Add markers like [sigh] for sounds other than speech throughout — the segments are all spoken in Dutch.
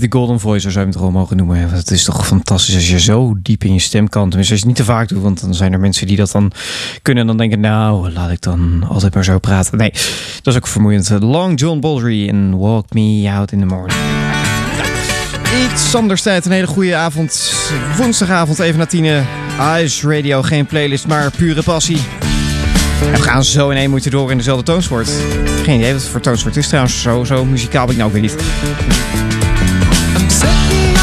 The Golden Voice, zo zou je het wel mogen noemen. Het is toch fantastisch als je zo diep in je stem kan. Tenminste, als je het niet te vaak doet, want dan zijn er mensen die dat dan kunnen. En dan denken, nou, laat ik dan altijd maar zo praten. Nee, dat is ook vermoeiend. Long John Baldry en Walk Me Out in the Morning. Iets anders tijd, een hele goede avond. Woensdagavond, even na tien. Ice Radio, geen playlist, maar pure passie. We gaan zo in één moeten door in dezelfde toonsoort. Geen idee wat het voor toonsoort is trouwens. Zo, zo muzikaal ben ik nou weer niet. set me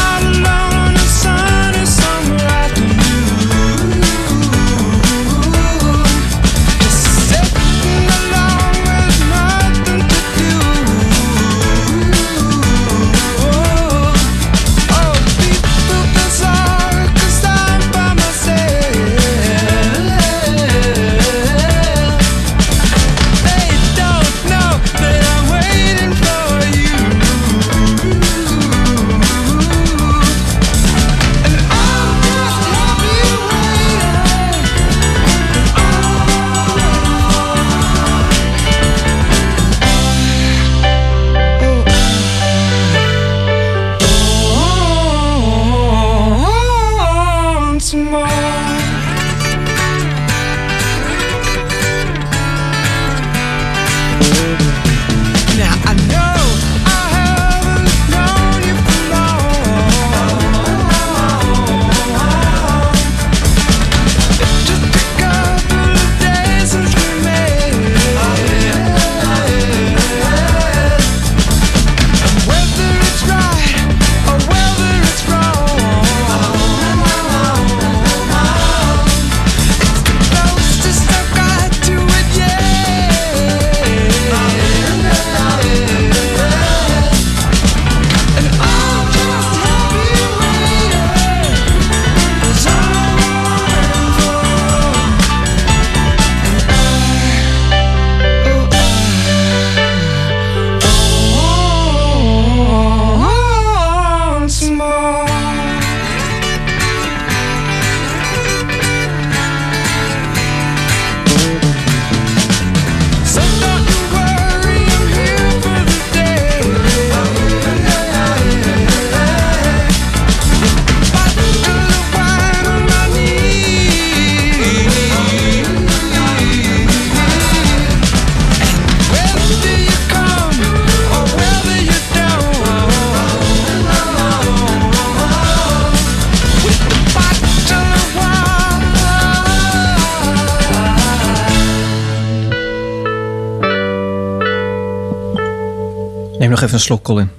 nog even een slok, Colin.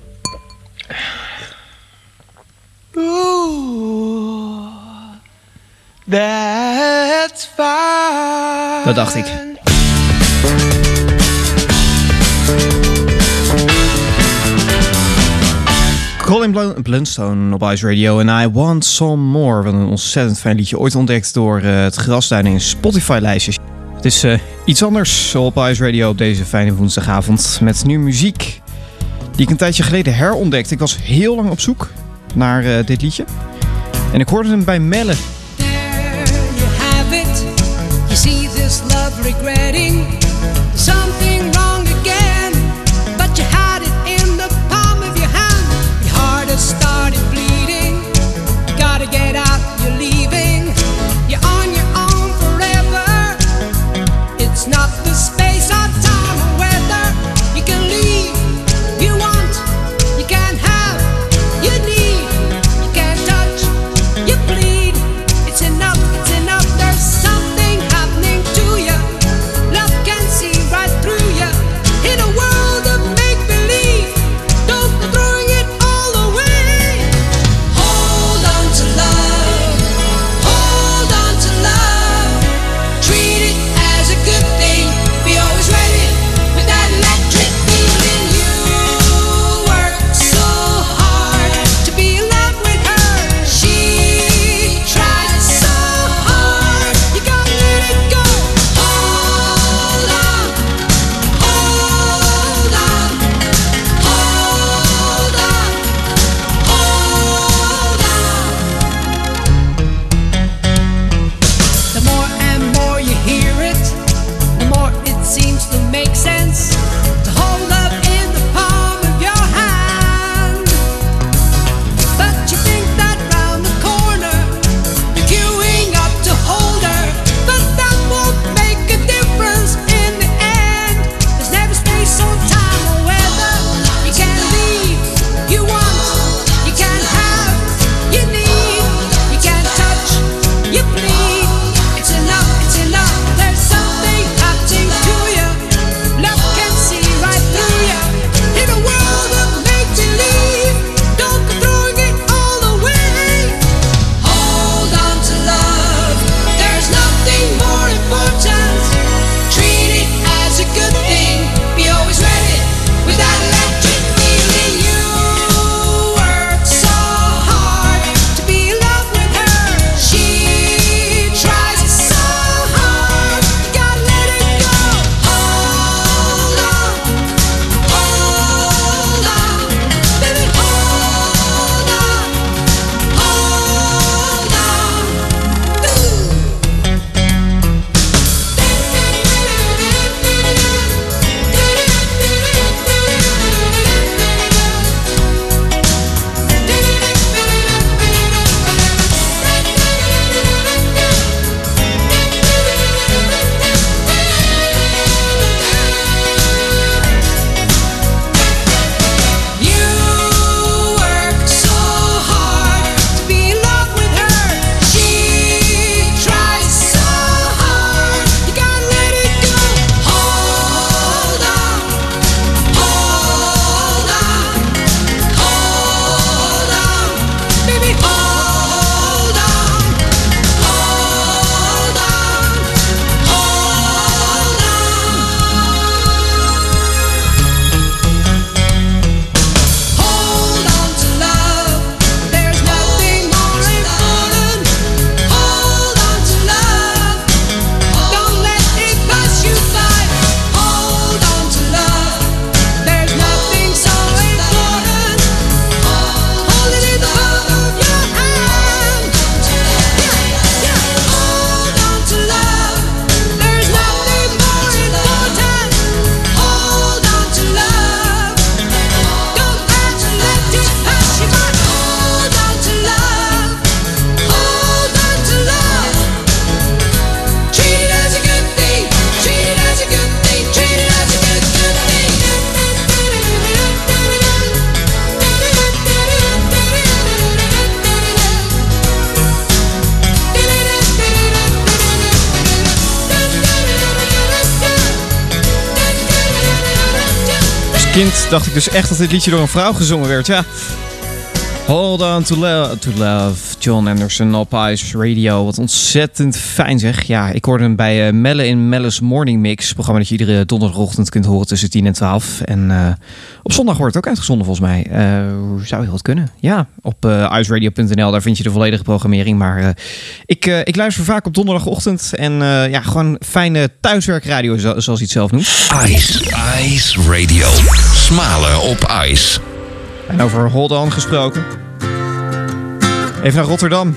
That's fine. Dat dacht ik. Colin Bl Blunstone op Ice Radio en I Want Some More. Wat een ontzettend fijn liedje. Ooit ontdekt door uh, het grasduin in Spotify-lijstjes. Het is uh, iets anders op Ice Radio op deze fijne woensdagavond. Met nu muziek die ik een tijdje geleden herontdekte. Ik was heel lang op zoek naar uh, dit liedje. En ik hoorde hem bij Melle. You have it. You see this love regretting dacht ik dus echt dat dit liedje door een vrouw gezongen werd. Ja. Hold on to, lo to love. John Anderson op Ice Radio. Wat ontzettend fijn zeg. Ja, ik hoorde hem bij uh, Melle in Melle's Morning Mix. Programma dat je iedere donderdagochtend kunt horen tussen 10 en 12. En uh, op zondag wordt het ook uitgezonden volgens mij. Uh, zou heel wat kunnen. Ja, op iceradio.nl. Daar vind je de volledige programmering. Maar ik, ik luister vaak op donderdagochtend. En ja, gewoon fijne thuiswerkradio zoals hij het zelf noemt. Ice. Ice Radio. Smalen op ice. En over Hold On gesproken. Even naar Rotterdam.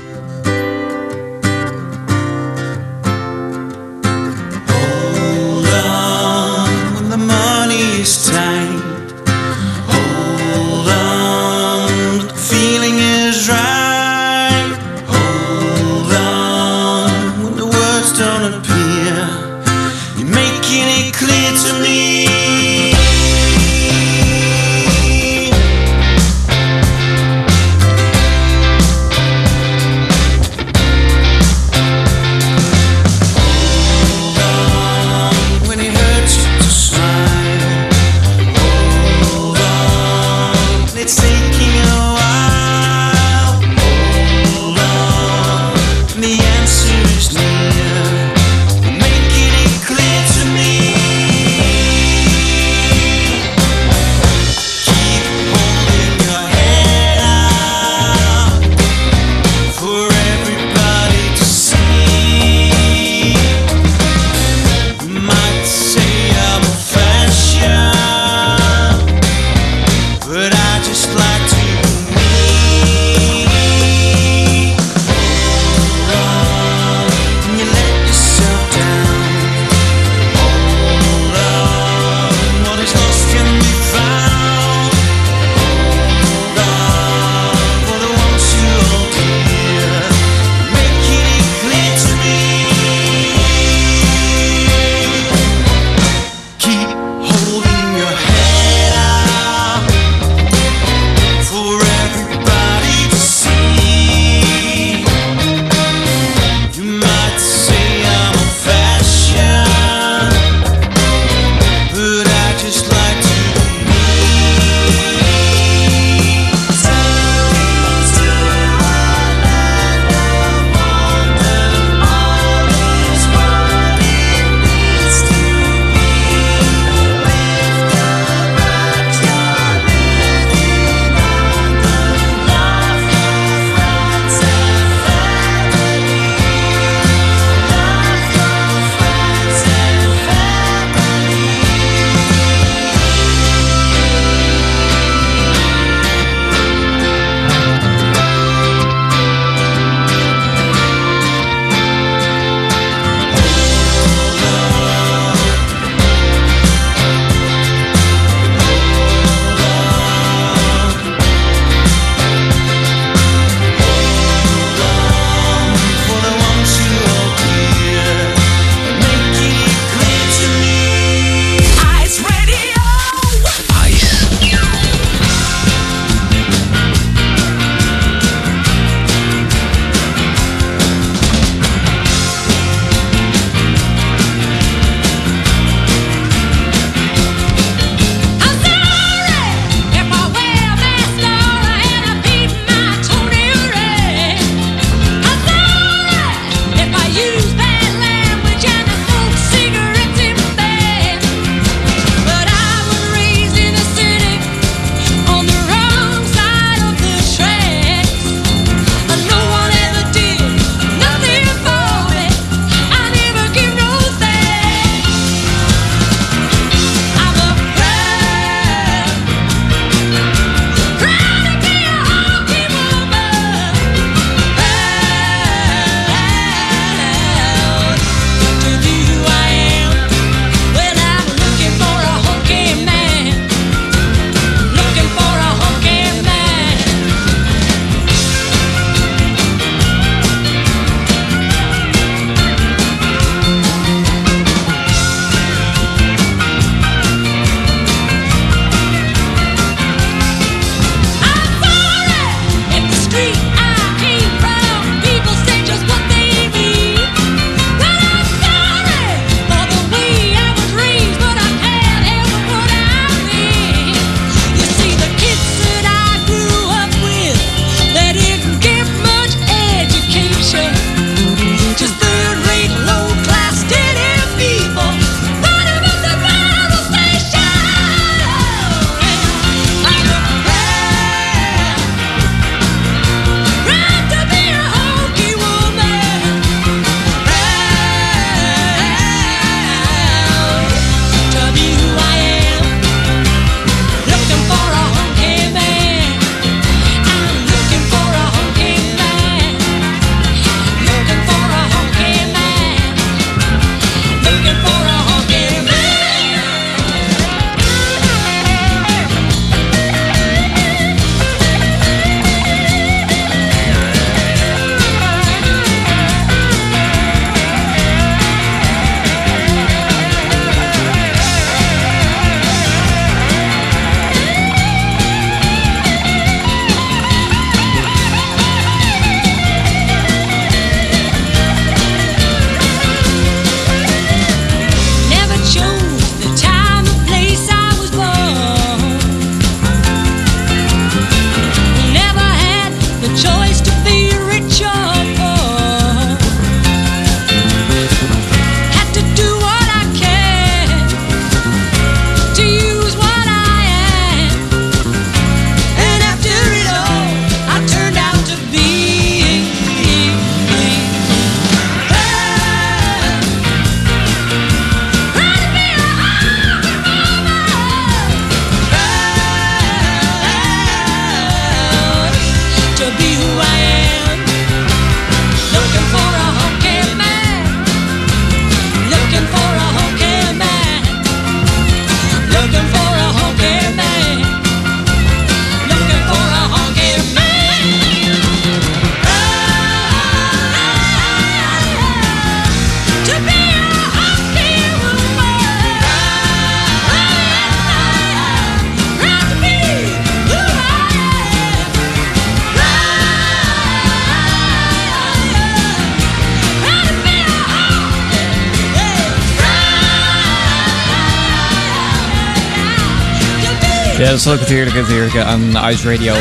Dat is ook het heerlijke, het aan Ice Radio.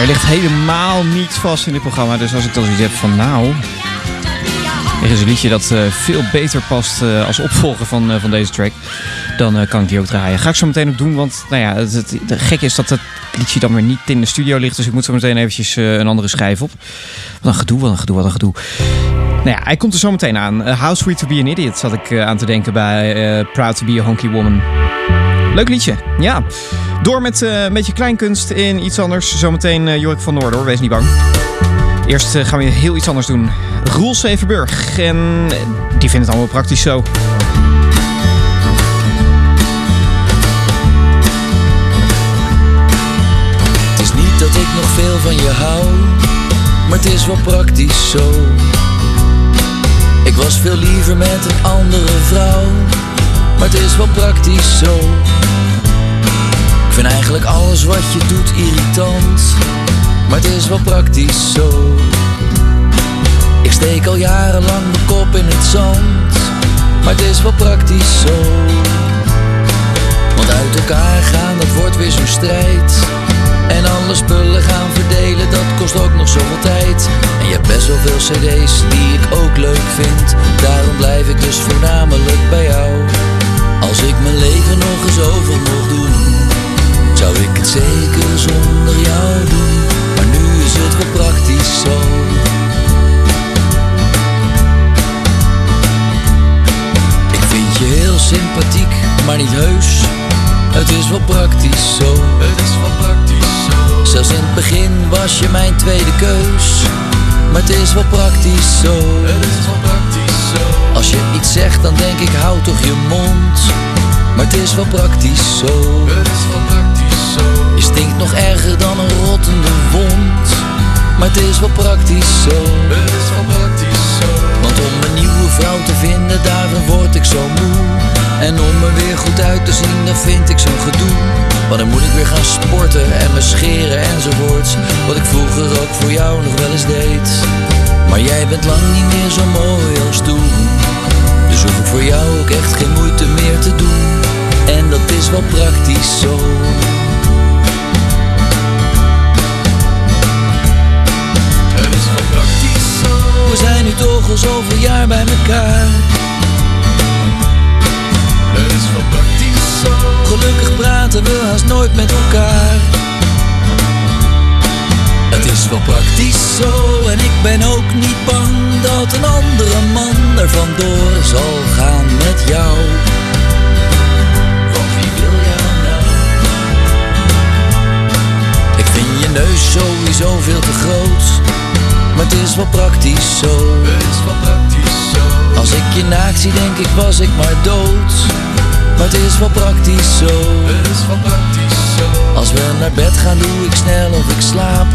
Er ligt helemaal niets vast in dit programma. Dus als ik dan zoiets heb van nou... Er is een liedje dat eh, veel beter past eh, als opvolger van, eh, van deze track. Dan kan ik die ook draaien. Ga ik zo meteen ook doen. Want nou ja, het, het, de gek is dat het liedje dan weer niet in de studio ligt. Dus ik moet zo meteen eventjes een andere schijf op. Wat een gedoe, wat een gedoe, wat een gedoe. Nou ja, hij komt er zo meteen aan. How Sweet to be an Idiot zat ik aan te denken bij Proud to be a Honky Woman. Leuk liedje, ja. Door met eh, een beetje kleinkunst in iets anders. Zometeen eh Jorik van Noord hoor, wees niet bang. Eerst eh, gaan we heel iets anders doen. Roel Severburg. En eh, die vindt het allemaal praktisch zo. Het is niet dat ik nog veel van je hou, maar het is wel praktisch zo. Ik was veel liever met een andere vrouw, maar het is wel praktisch zo. Ik vind eigenlijk alles wat je doet irritant, maar het is wel praktisch zo. Ik steek al jarenlang mijn kop in het zand, maar het is wel praktisch zo. Want uit elkaar gaan, dat wordt weer zo'n strijd. En alle spullen gaan verdelen, dat kost ook nog zoveel tijd. En je hebt best wel veel cd's die ik ook leuk vind. Daarom blijf ik dus voornamelijk bij jou. Als ik mijn leven nog eens over mocht doen, zou ik het zeker zonder jou doen. Maar nu is het wel praktisch zo. Ik vind je heel sympathiek, maar niet heus. Het is wel praktisch zo. Het is wel praktisch zo. Zelfs in het begin was je mijn tweede keus. Maar het is wel praktisch zo. Het is wel praktisch zo. Als je iets zegt, dan denk ik hou toch je mond. Het is wel praktisch zo. Het is wel praktisch zo. Je stinkt nog erger dan een rottende wond. Maar het is wel praktisch zo. Het is wel praktisch zo. Want om een nieuwe vrouw te vinden, daarvan word ik zo moe. En om er weer goed uit te zien, dat vind ik zo'n gedoe. Want dan moet ik weer gaan sporten en me scheren enzovoorts. Wat ik vroeger ook voor jou nog wel eens deed. Maar jij bent lang niet meer zo mooi als toen. Dus hoef ik voor jou ook echt geen moeite meer te doen. En dat is wel praktisch zo. Het is wel praktisch zo. We zijn nu toch al zoveel jaar bij elkaar. Het is wel praktisch zo. Gelukkig praten we haast nooit met elkaar. Het is wel praktisch zo en ik ben ook niet bang dat een andere man er vandoor zal gaan met jou. Neus sowieso veel te groot, maar het is wel praktisch zo. Het is wel praktisch zo. Als ik je naakt zie denk ik was ik maar dood, maar het is wel praktisch zo. Het is wel praktisch zo. Als we naar bed gaan doe ik snel of ik slaap.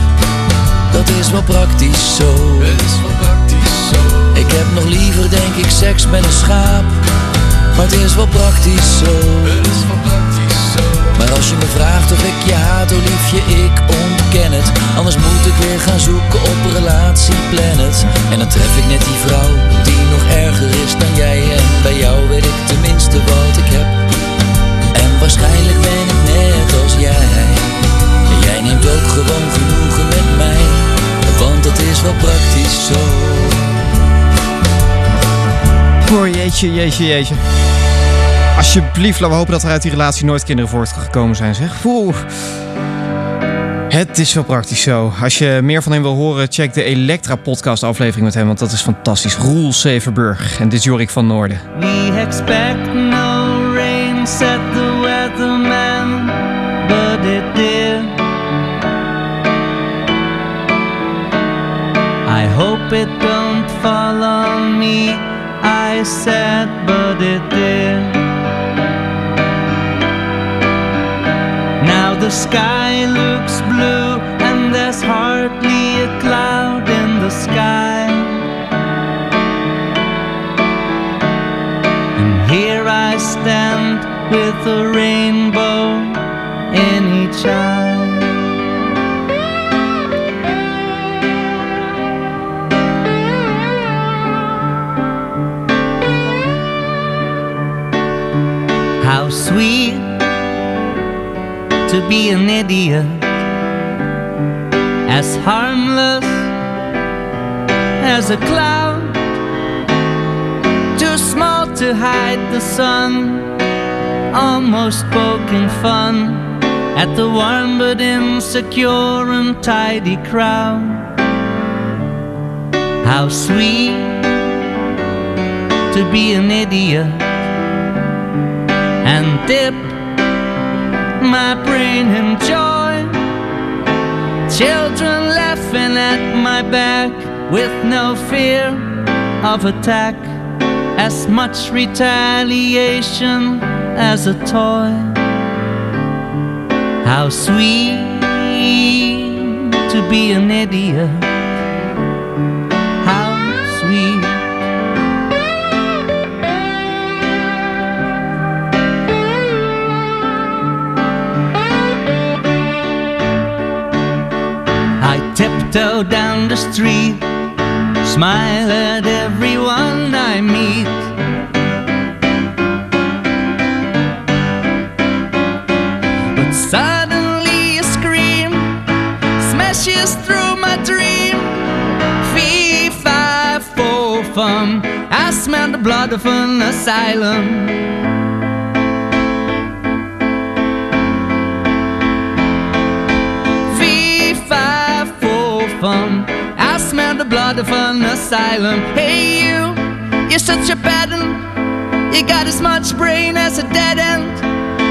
Dat is wel praktisch zo. Het is wel praktisch zo. Ik heb nog liever denk ik seks met een schaap. Maar het is wel praktisch zo. Maar als je me vraagt of ik je haat, oh liefje, ik ontken het. Anders moet ik weer gaan zoeken op Relatieplanet. En dan tref ik net die vrouw die nog erger is dan jij. En bij jou weet ik tenminste wat ik heb. En waarschijnlijk ben ik net als jij. En jij neemt ook gewoon genoegen met mij. Want het is wel praktisch zo. Oh jeetje, jeetje, jeetje. Alsjeblieft, laten we hopen dat er uit die relatie nooit kinderen voortgekomen zijn, zeg. Oeh. Het is wel praktisch zo. Als je meer van hem wil horen, check de Elektra podcast aflevering met hem, want dat is fantastisch. Roel Severburg en dit is Jorik van Noorden. We expect no rain, said the weatherman, but it did. I hope it don't fall on me, I said, but it did. The sky looks blue, and there's hardly a cloud in the sky. And here I stand with a rainbow in each eye. How sweet to be an idiot, as harmless as a cloud, too small to hide the sun, almost poking fun at the warm but insecure and tidy crowd. How sweet to be an idiot. And dip my brain in joy. Children laughing at my back with no fear of attack, as much retaliation as a toy. How sweet to be an idiot. Tiptoe down the street, smile at everyone I meet. But suddenly a scream smashes through my dream. Fee, fi, fo, fum. I smell the blood of an asylum. Blood of an asylum. Hey, you, you're such a pattern. You got as much brain as a dead end,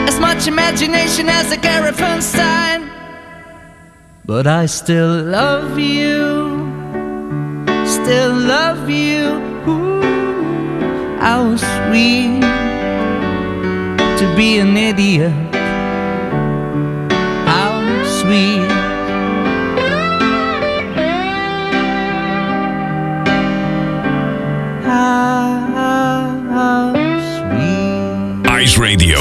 as much imagination as a caravan sign. But I still love you, still love you. Ooh, how sweet to be an idiot. How sweet. Ice Radio.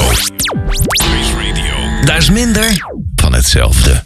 Ice Radio. Daar is minder van hetzelfde.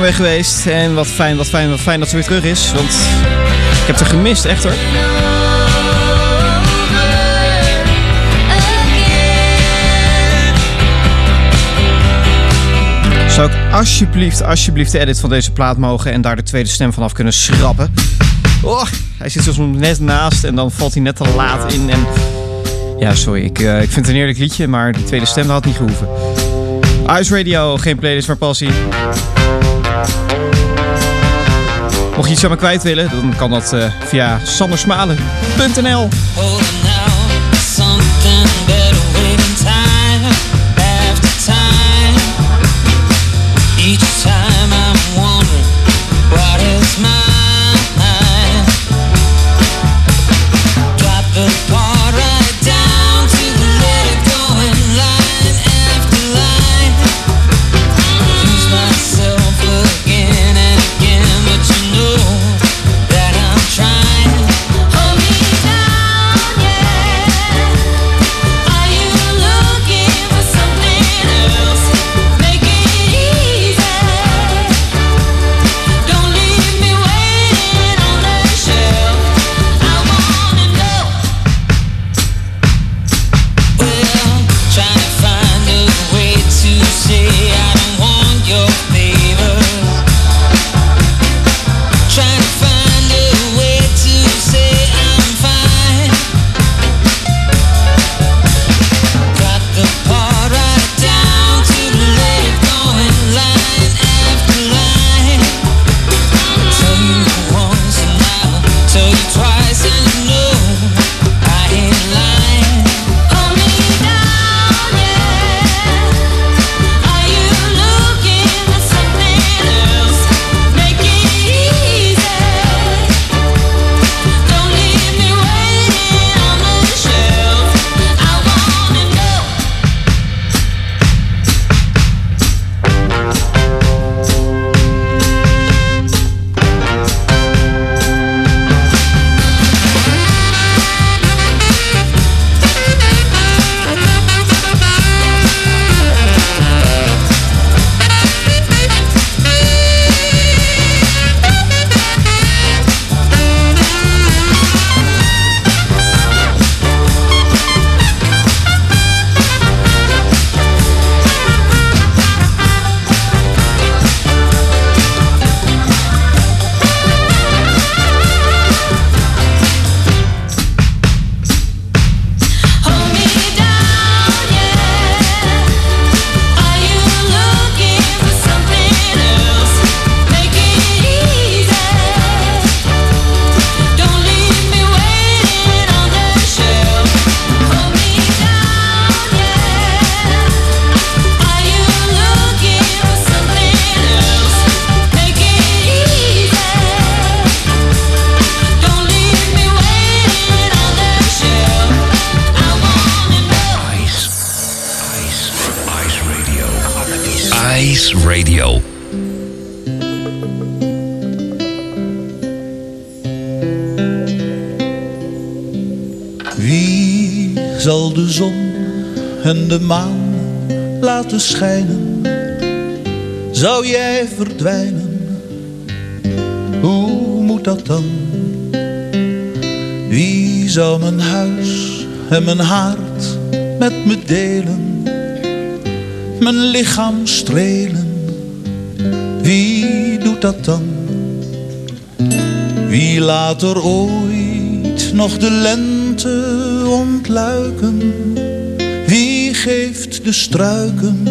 Geweest. En wat fijn, wat fijn, wat fijn dat ze weer terug is. Want ik heb haar gemist, echt hoor. Zou ik alsjeblieft, alsjeblieft de edit van deze plaat mogen en daar de tweede stem vanaf kunnen schrappen? Oh, hij zit soms net naast en dan valt hij net te laat in. En ja, sorry, ik, eh, ik vind het een eerlijk liedje, maar die tweede stem had niet gehoeven. Ice Radio, geen playlist, maar passie. Mocht je iets aan me kwijt willen, dan kan dat eh, via sandersmalen.nl. en mijn haard met me delen? Mijn lichaam strelen? Wie doet dat dan? Wie laat er ooit nog de lente ontluiken? Wie geeft de struiken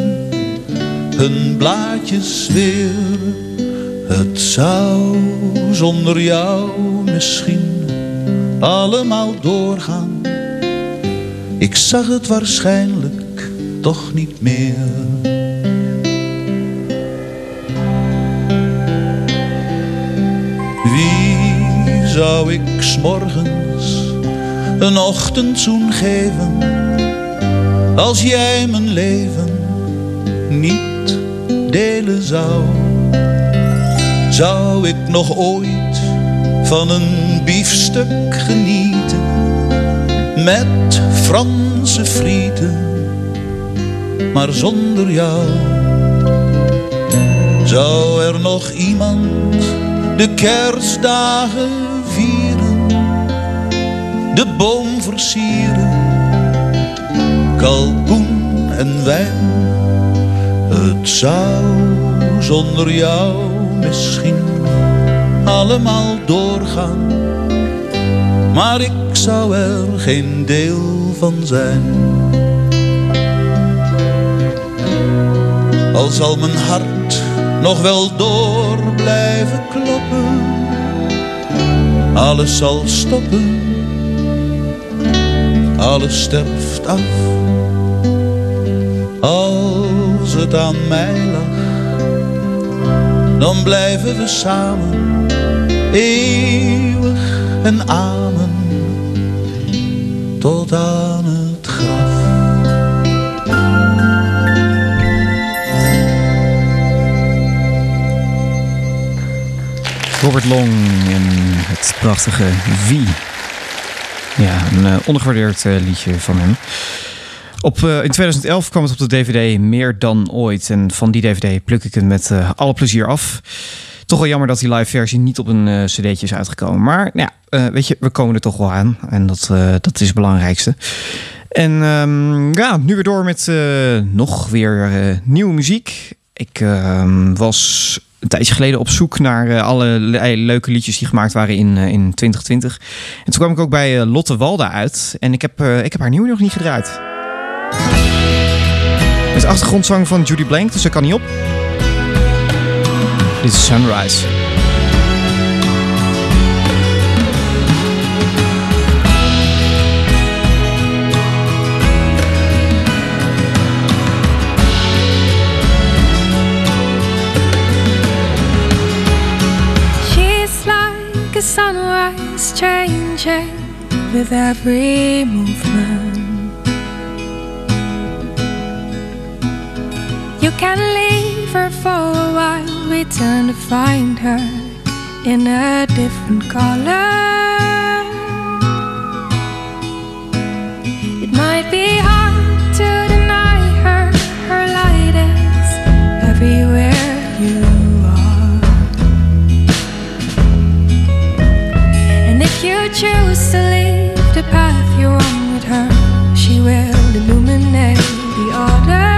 hun blaadjes weer? Het zou zonder jou misschien allemaal doorgaan. Ik zag het waarschijnlijk toch niet meer. Wie zou ik s'morgens een ochtendzoen geven als jij mijn leven niet delen zou? Zou ik nog ooit van een biefstuk genieten met Franse frieten, maar zonder jou? Zou er nog iemand de kerstdagen vieren, de boom versieren, kalkoen en wijn? Het zou zonder jou misschien allemaal doorgaan, maar ik zou er geen deel van zijn. Al zal mijn hart nog wel door blijven kloppen, alles zal stoppen, alles sterft af. Als het aan mij lag, dan blijven we samen, eeuwig en amen, tot aan het graf. Robert Long en het prachtige Wie. Ja, een eh, ondergewaardeerd eh, liedje van hem. Op, eh, in 2011 kwam het op de DVD Meer dan ooit. En van die DVD pluk ik het met alle plezier af. Toch wel jammer dat die live versie niet op een eh, cd'tje is uitgekomen. Maar nou ja, eh, weet je, we komen er toch wel aan. En dat, eh, dat is het belangrijkste. En ehm, ja, nu weer door met nog weer nieuwe muziek. Ik ehm, was een tijdje geleden op zoek naar alle le- leuke liedjes die gemaakt waren in, in 2020. En toen kwam ik ook bij Lotte Walda uit. En ik heb, ik heb haar nieuwe nog niet gedraaid. Het achtergrondzang van Judy Blank, dus dat kan niet op. Is Sunrise. She's like a sunrise changing with every movement. You can leave for a while, We return to find her in a different color. It might be hard to deny her, her light is everywhere you are. And if you choose to leave the path you're on with her, she will illuminate the order.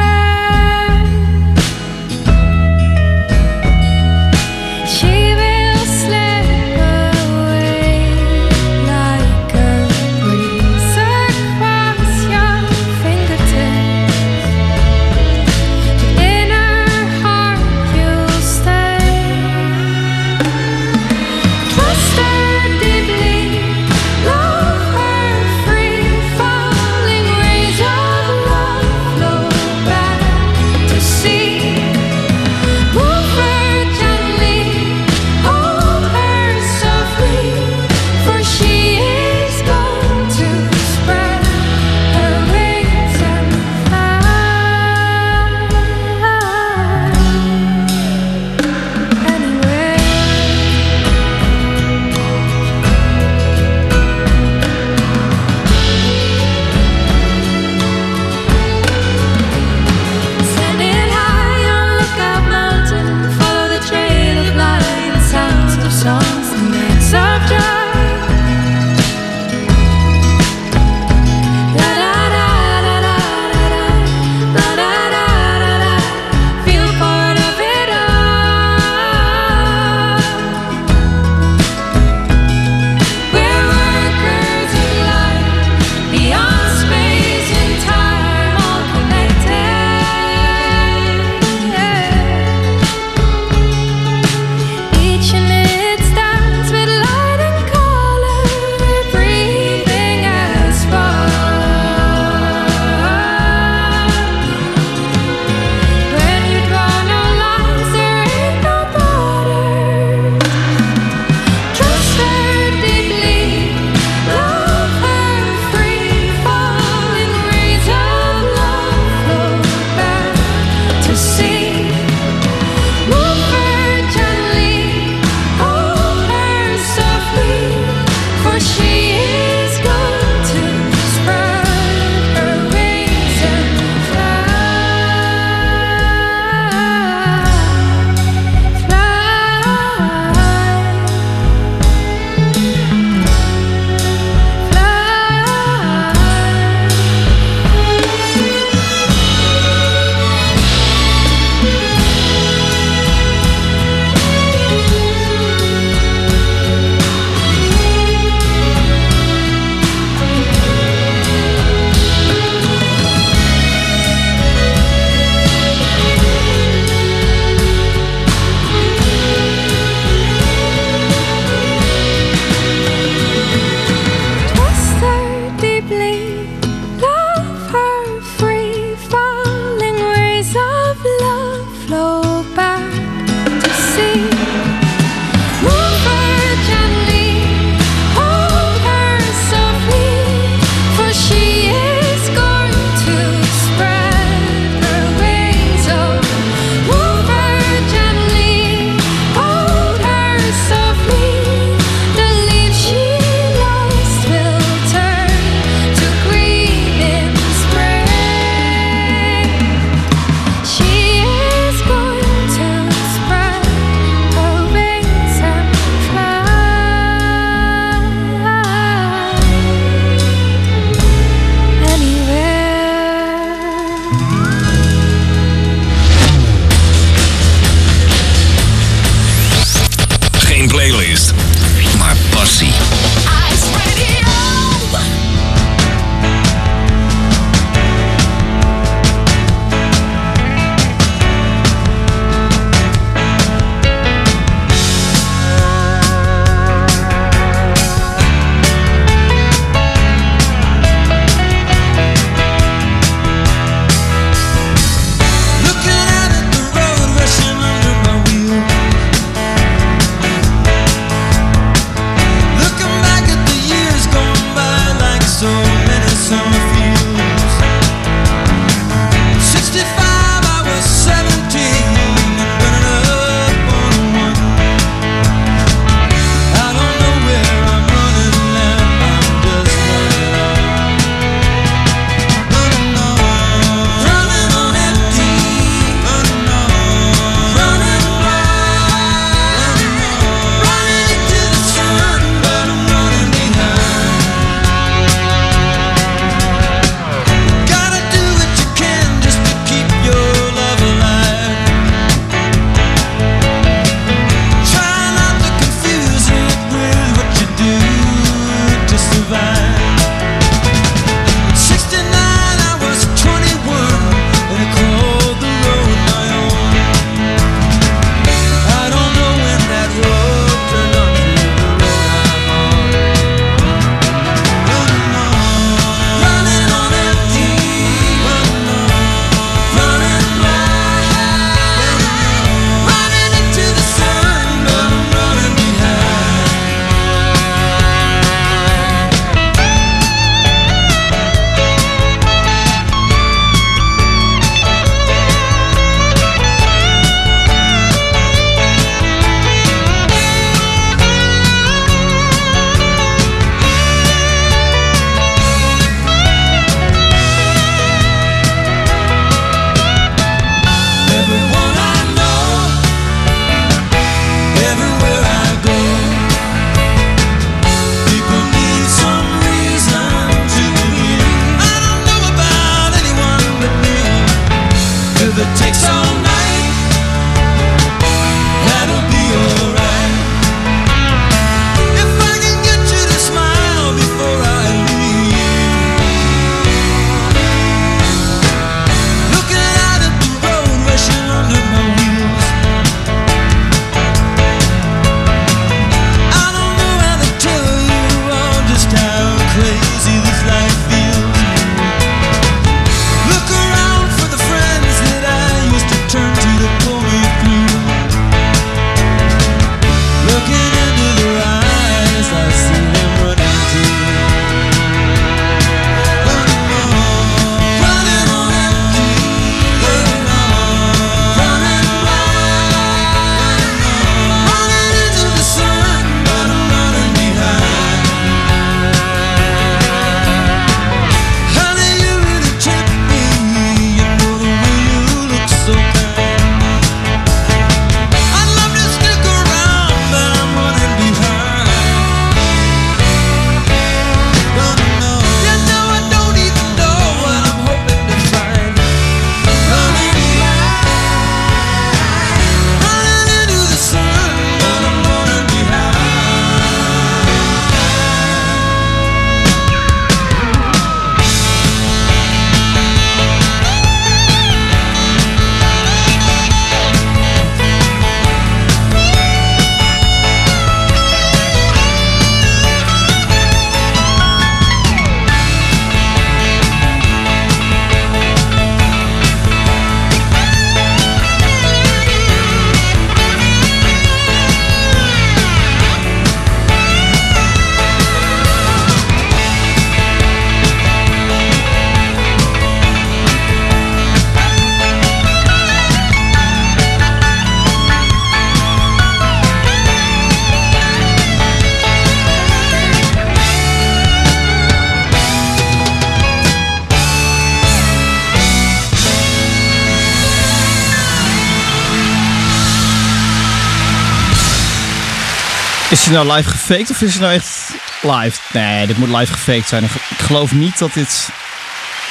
Hij nou live gefaked of is hij nou echt live? Nee, dit moet live gefaked zijn. Ik geloof niet dat dit...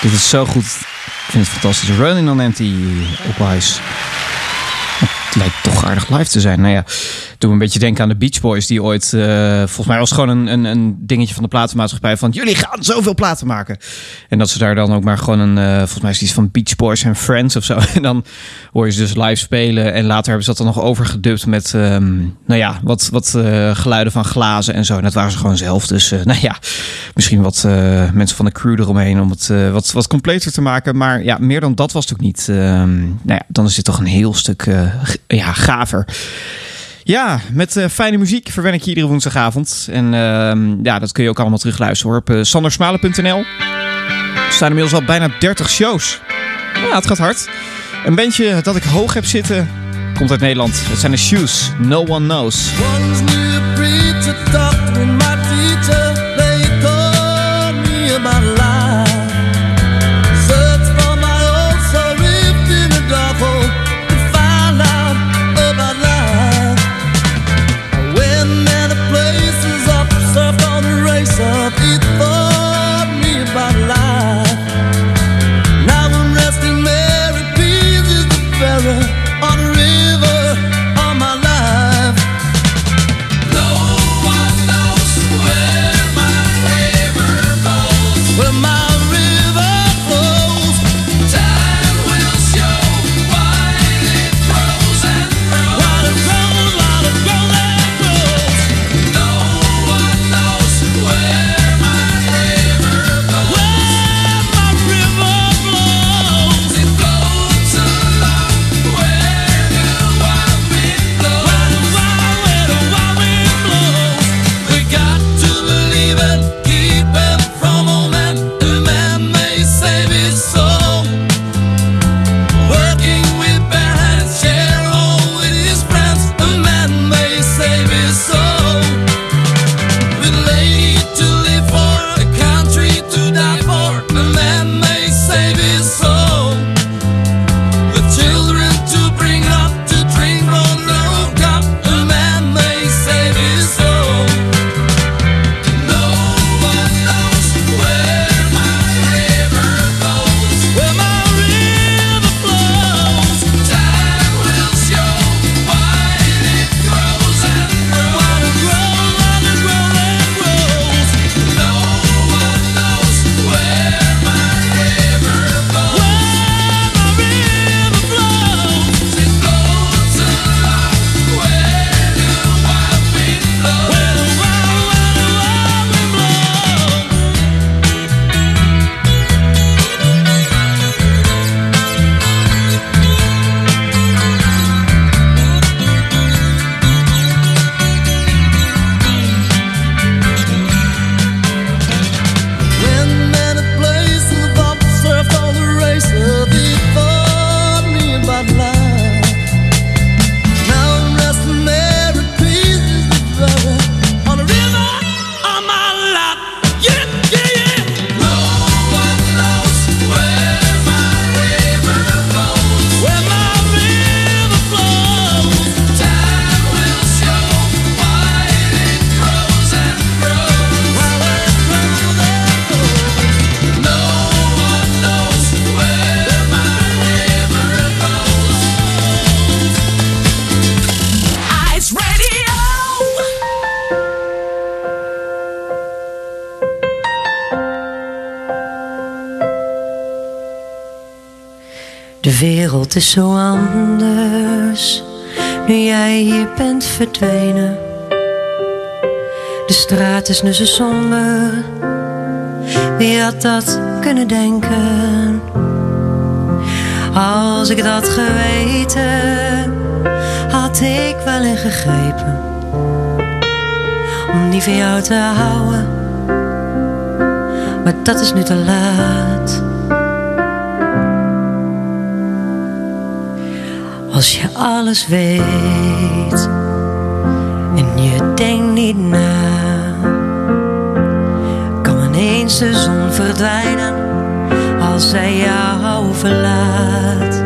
Dit is zo goed. Ik vind het fantastisch. Running on Empty op Ice. Het lijkt toch aardig live te zijn. Nou ja, doe een beetje denken aan de Beach Boys. Die ooit, eh, volgens mij was gewoon een, een, een dingetje van de platenmaatschappij. Van jullie gaan zoveel platen maken. En dat ze daar dan ook maar gewoon een, eh, volgens mij is iets van Beach Boys en Friends of zo. [laughs] En dan hoor je ze dus live spelen. En later hebben ze dat dan nog overgedubt met, ehm, nou ja, wat, wat eh, geluiden van glazen en zo. En dat waren ze gewoon zelf. Dus, [laughs] nou ja, misschien wat mensen van de crew eromheen om het wat, wat completer te maken. Maar ja, meer dan dat was het ook niet. Ehm, nou ja, dan is dit toch een heel stuk ja, gaver. Ja, met eh, fijne muziek verwen ik je iedere woensdagavond. En ehm, ja, dat kun je ook allemaal terugluisteren op uh, sandersmalen.nl. Er staan inmiddels al bijna 30 shows. Ja, het gaat hard. Een bandje dat ik hoog heb zitten komt uit Nederland. Het zijn de Shoes. No One Knows. Is zo anders nu jij hier bent verdwenen. De straat is nu zo somber. Wie had dat kunnen denken? Als ik dat geweten, had ik wel ingegrepen. Om niet van jou te houden, maar dat is nu te laat. Als je alles weet en je denkt niet na, kan ineens de zon verdwijnen als zij jou verlaat.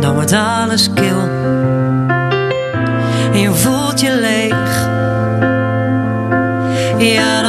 Dan wordt alles kil en je voelt je leeg. Ja.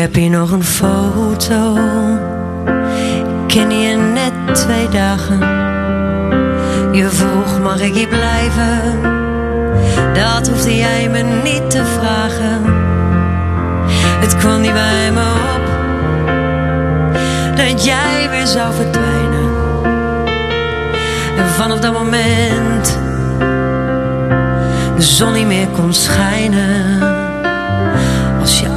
Heb hier nog een foto. Ik ken je net twee dagen. Je vroeg, mag ik hier blijven? Dat hoefde jij me niet te vragen. Het kwam niet bij me op dat jij weer zou verdwijnen. En vanaf dat moment de zon niet meer kon schijnen.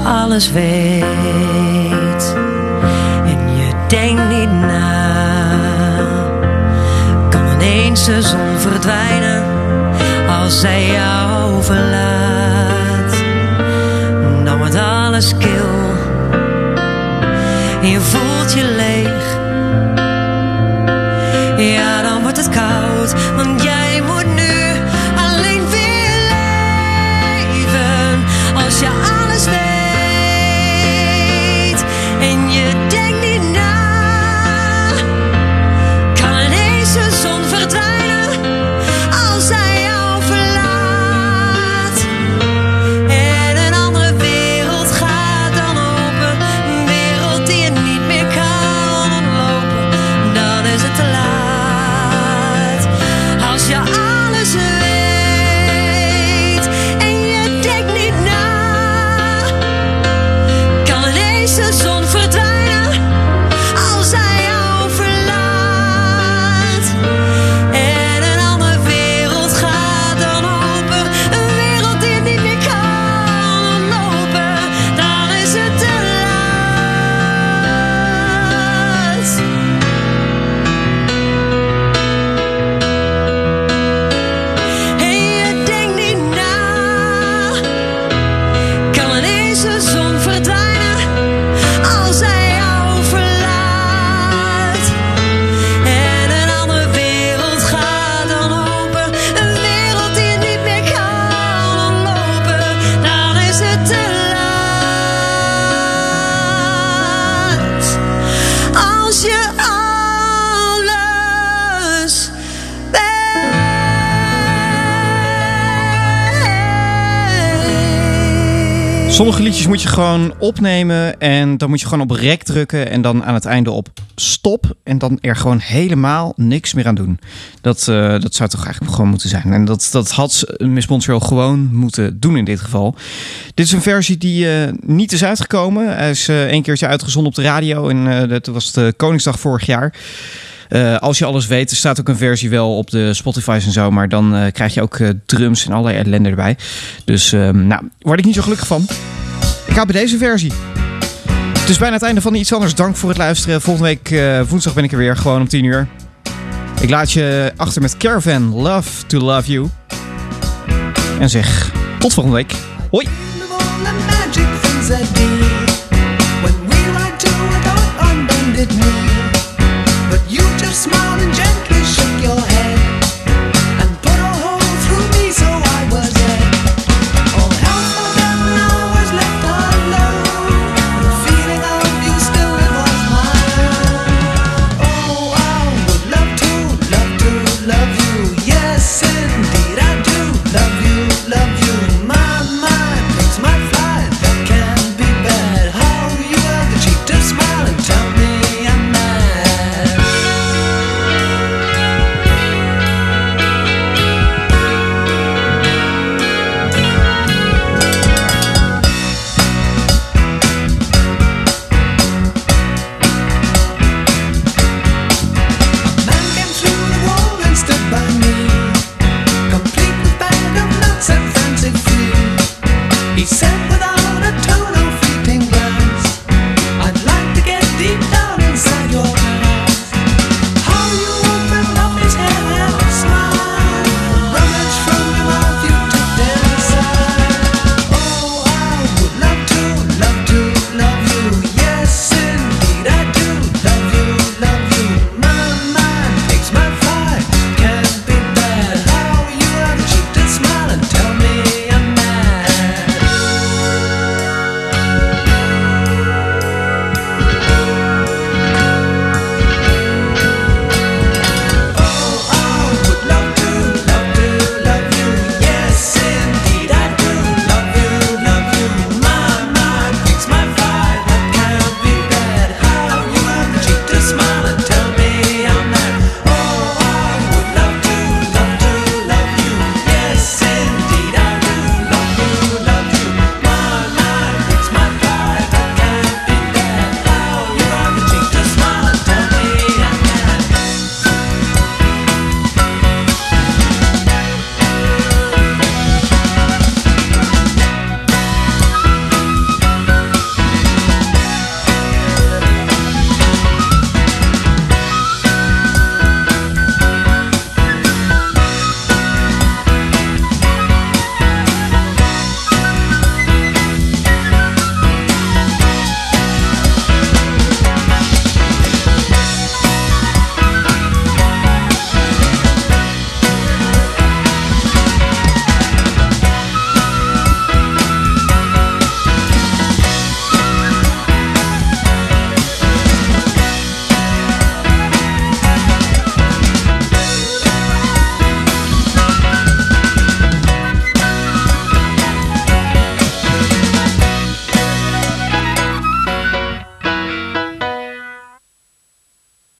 Alles weet en je denkt niet na, kan ineens de zon verdwijnen als zij jou verlaat. Dan wordt alles kil en je voelt je leeg. Ja, dan wordt het koud, Sommige liedjes moet je gewoon opnemen en dan moet je gewoon op rek drukken en dan aan het einde op stop en dan er gewoon helemaal niks meer aan doen. Dat, eh, dat zou toch eigenlijk gewoon moeten zijn. En dat, dat had Miss Montreal gewoon moeten doen in dit geval. Dit is een versie die eh, niet is uitgekomen. Hij is eh een keertje uitgezonden op de radio en dat was de Koningsdag vorig jaar. Eh, als je alles weet, er staat ook een versie wel op de Spotify's en zo. Maar dan eh, krijg je ook eh, drums en allerlei ellende erbij. Dus ehm, nou, word ik niet zo gelukkig van. Ik ga bij deze versie. Het is bijna het einde van iets anders. Dank voor het luisteren. Volgende week woensdag ben ik er weer, gewoon om 10 uur. Ik laat je achter met Caravan Love to Love You. En zeg tot volgende week. Hoi! Smiling. and